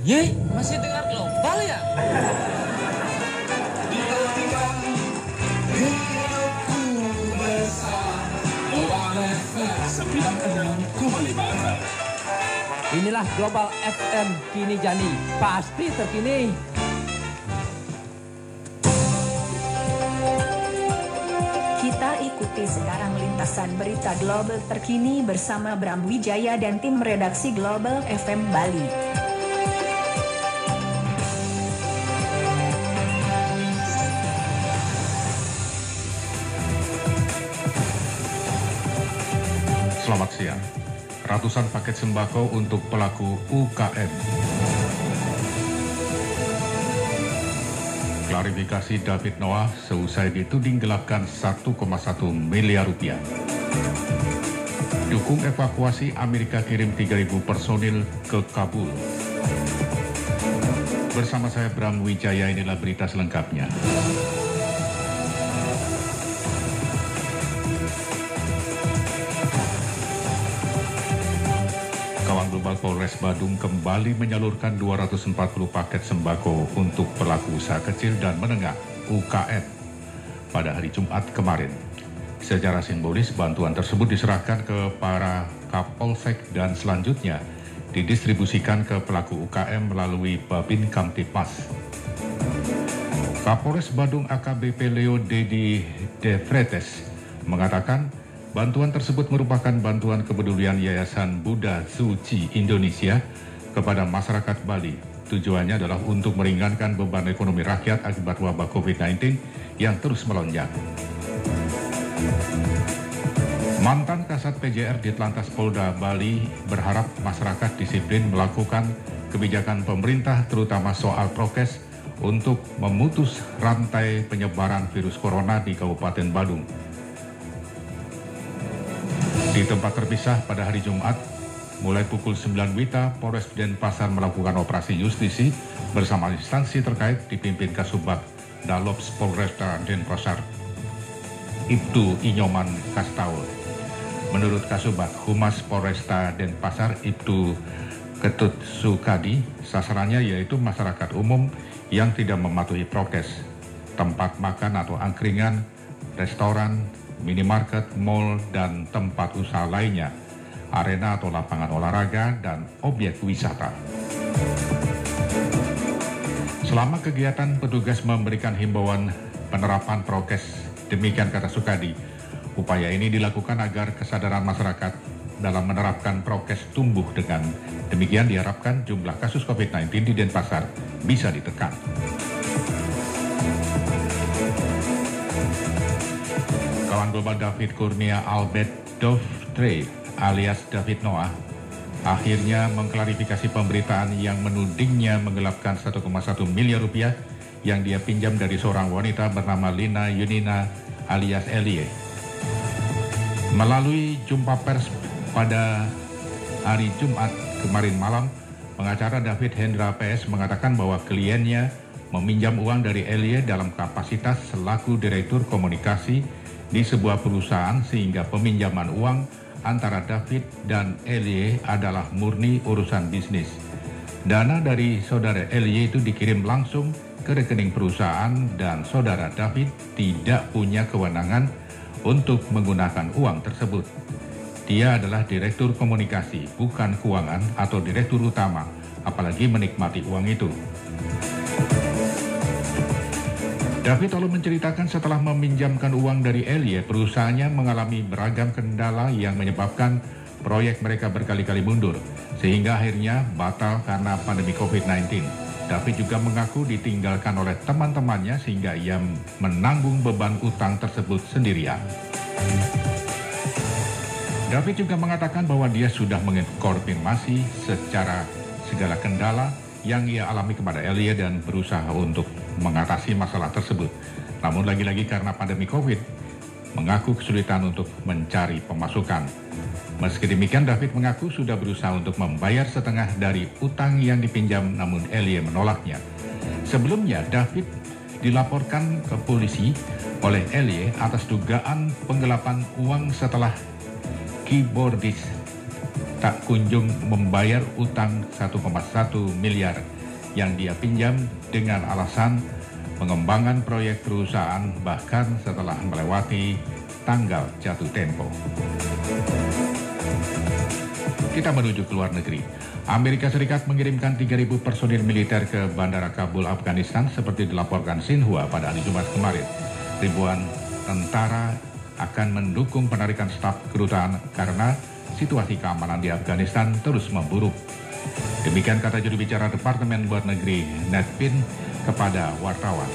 Ye, masih dengar global ya? Inilah Global FM Kini Jani, pasti terkini. Kita ikuti sekarang lintasan berita global terkini bersama Bram Wijaya dan tim redaksi Global FM Bali. Selamat siang. Ratusan paket sembako untuk pelaku UKM. Klarifikasi David Noah seusai dituding gelapkan 1,1 miliar rupiah. Dukung evakuasi Amerika kirim 3.000 personil ke Kabul. Bersama saya Bram Wijaya inilah berita selengkapnya. Global Polres Badung kembali menyalurkan 240 paket sembako untuk pelaku usaha kecil dan menengah UKM pada hari Jumat kemarin. Secara simbolis bantuan tersebut diserahkan ke para Kapolsek dan selanjutnya didistribusikan ke pelaku UKM melalui Babin Kamtipas. Kapolres Badung AKBP Leo Dedi De Fretes mengatakan bantuan tersebut merupakan bantuan kepedulian Yayasan Buddha Suci Indonesia kepada masyarakat Bali. Tujuannya adalah untuk meringankan beban ekonomi rakyat akibat wabah COVID-19 yang terus melonjak. Mantan Kasat PJR di Telantas Polda Bali berharap masyarakat disiplin melakukan kebijakan pemerintah terutama soal prokes untuk memutus rantai penyebaran virus corona di Kabupaten Badung. Di tempat terpisah pada hari Jumat, mulai pukul 9 Wita, Polres Denpasar melakukan operasi justisi bersama instansi terkait dipimpin Kasubag Dalops Polresta Denpasar, Ibtu Inyoman Kastaul. Menurut Kasubag Humas Polresta Denpasar, Ibtu Ketut Sukadi, sasarannya yaitu masyarakat umum yang tidak mematuhi prokes, tempat makan atau angkringan, restoran, minimarket, mall, dan tempat usaha lainnya, arena atau lapangan olahraga, dan objek wisata. Selama kegiatan petugas memberikan himbauan penerapan prokes, demikian kata Sukadi, upaya ini dilakukan agar kesadaran masyarakat dalam menerapkan prokes tumbuh dengan demikian diharapkan jumlah kasus COVID-19 di Denpasar bisa ditekan. Kawan global David Kurnia Albert Dovtre alias David Noah akhirnya mengklarifikasi pemberitaan yang menudingnya menggelapkan 1,1 miliar rupiah yang dia pinjam dari seorang wanita bernama Lina Yunina alias Elie. Melalui jumpa pers pada hari Jumat kemarin malam, pengacara David Hendra PS mengatakan bahwa kliennya meminjam uang dari Elie dalam kapasitas selaku Direktur Komunikasi di sebuah perusahaan sehingga peminjaman uang antara David dan Elie adalah murni urusan bisnis. Dana dari saudara Elie itu dikirim langsung ke rekening perusahaan dan saudara David tidak punya kewenangan untuk menggunakan uang tersebut. Dia adalah direktur komunikasi, bukan keuangan atau direktur utama, apalagi menikmati uang itu. David lalu menceritakan setelah meminjamkan uang dari Elie, perusahaannya mengalami beragam kendala yang menyebabkan proyek mereka berkali-kali mundur, sehingga akhirnya batal karena pandemi COVID-19. David juga mengaku ditinggalkan oleh teman-temannya sehingga ia menanggung beban utang tersebut sendirian. David juga mengatakan bahwa dia sudah mengkonfirmasi secara segala kendala yang ia alami kepada Elie dan berusaha untuk mengatasi masalah tersebut. Namun lagi-lagi karena pandemi COVID, mengaku kesulitan untuk mencari pemasukan. Meski demikian, David mengaku sudah berusaha untuk membayar setengah dari utang yang dipinjam namun Elie menolaknya. Sebelumnya, David dilaporkan ke polisi oleh Elie atas dugaan penggelapan uang setelah keyboardis tak kunjung membayar utang 1,1 miliar yang dia pinjam dengan alasan pengembangan proyek perusahaan bahkan setelah melewati tanggal jatuh tempo. Kita menuju ke luar negeri. Amerika Serikat mengirimkan 3.000 personil militer ke Bandara Kabul, Afghanistan seperti dilaporkan Xinhua pada hari Jumat kemarin. Ribuan tentara akan mendukung penarikan staf kedutaan karena situasi keamanan di Afghanistan terus memburuk. Demikian kata juru bicara Departemen Luar Negeri Ned Pin kepada wartawan.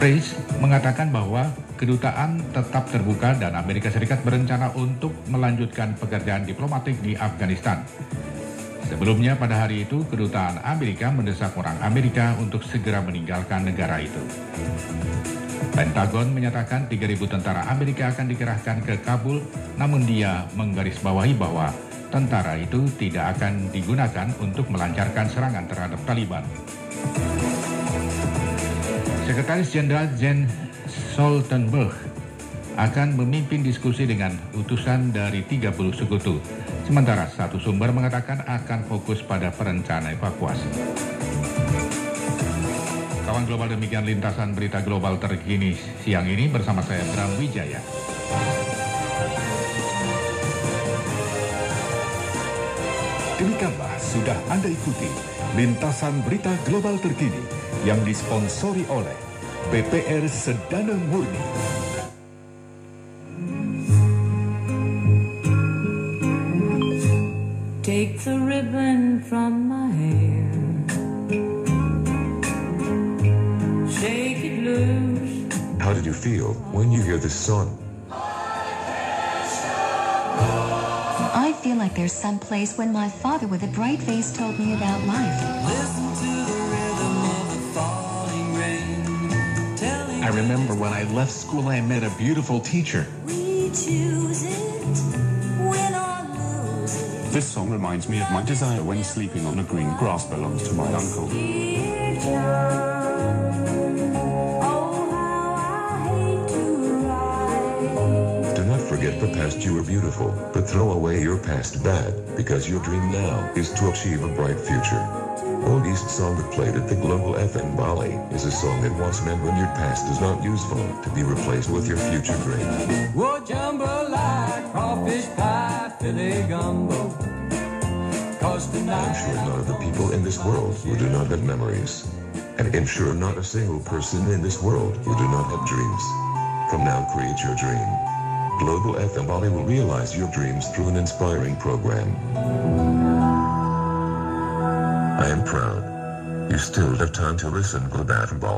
Price mengatakan bahwa kedutaan tetap terbuka dan Amerika Serikat berencana untuk melanjutkan pekerjaan diplomatik di Afghanistan. Sebelumnya pada hari itu, kedutaan Amerika mendesak orang Amerika untuk segera meninggalkan negara itu. Pentagon menyatakan 3.000 tentara Amerika akan dikerahkan ke Kabul, namun dia menggarisbawahi bahwa tentara itu tidak akan digunakan untuk melancarkan serangan terhadap Taliban. Sekretaris Jenderal Jens Stoltenberg akan memimpin diskusi dengan utusan dari 30 sekutu. Sementara satu sumber mengatakan akan fokus pada perencanaan evakuasi. Kawan global demikian lintasan berita global terkini siang ini bersama saya Bram Wijaya. Demikianlah sudah Anda ikuti lintasan berita global terkini yang disponsori oleh BPR Sedana Murni. Take the ribbon from my hair. Shake it loose. How did you feel when you hear this song? I feel like there's some place when my father with a bright face told me about life. I remember when I left school, I met a beautiful teacher. This song reminds me of my desire when sleeping on a green grass belongs to my uncle. Dear John, oh how I hate to write. Do not forget the past you were beautiful, but throw away your past bad, because your dream now is to achieve a bright future. Old East song that played at the Global FM Bali is a song that once meant when your past is not useful to be replaced with your future dream. Whoa, jambalaya, crawfish pie, filet gumbo. I'm sure none of the people in this world who do not have memories. And I'm sure not a single person in this world who do not have dreams. From now, create your dream. Global FM Bali will realize your dreams through an inspiring program. I am proud. You still have time to listen, Global FM Bali.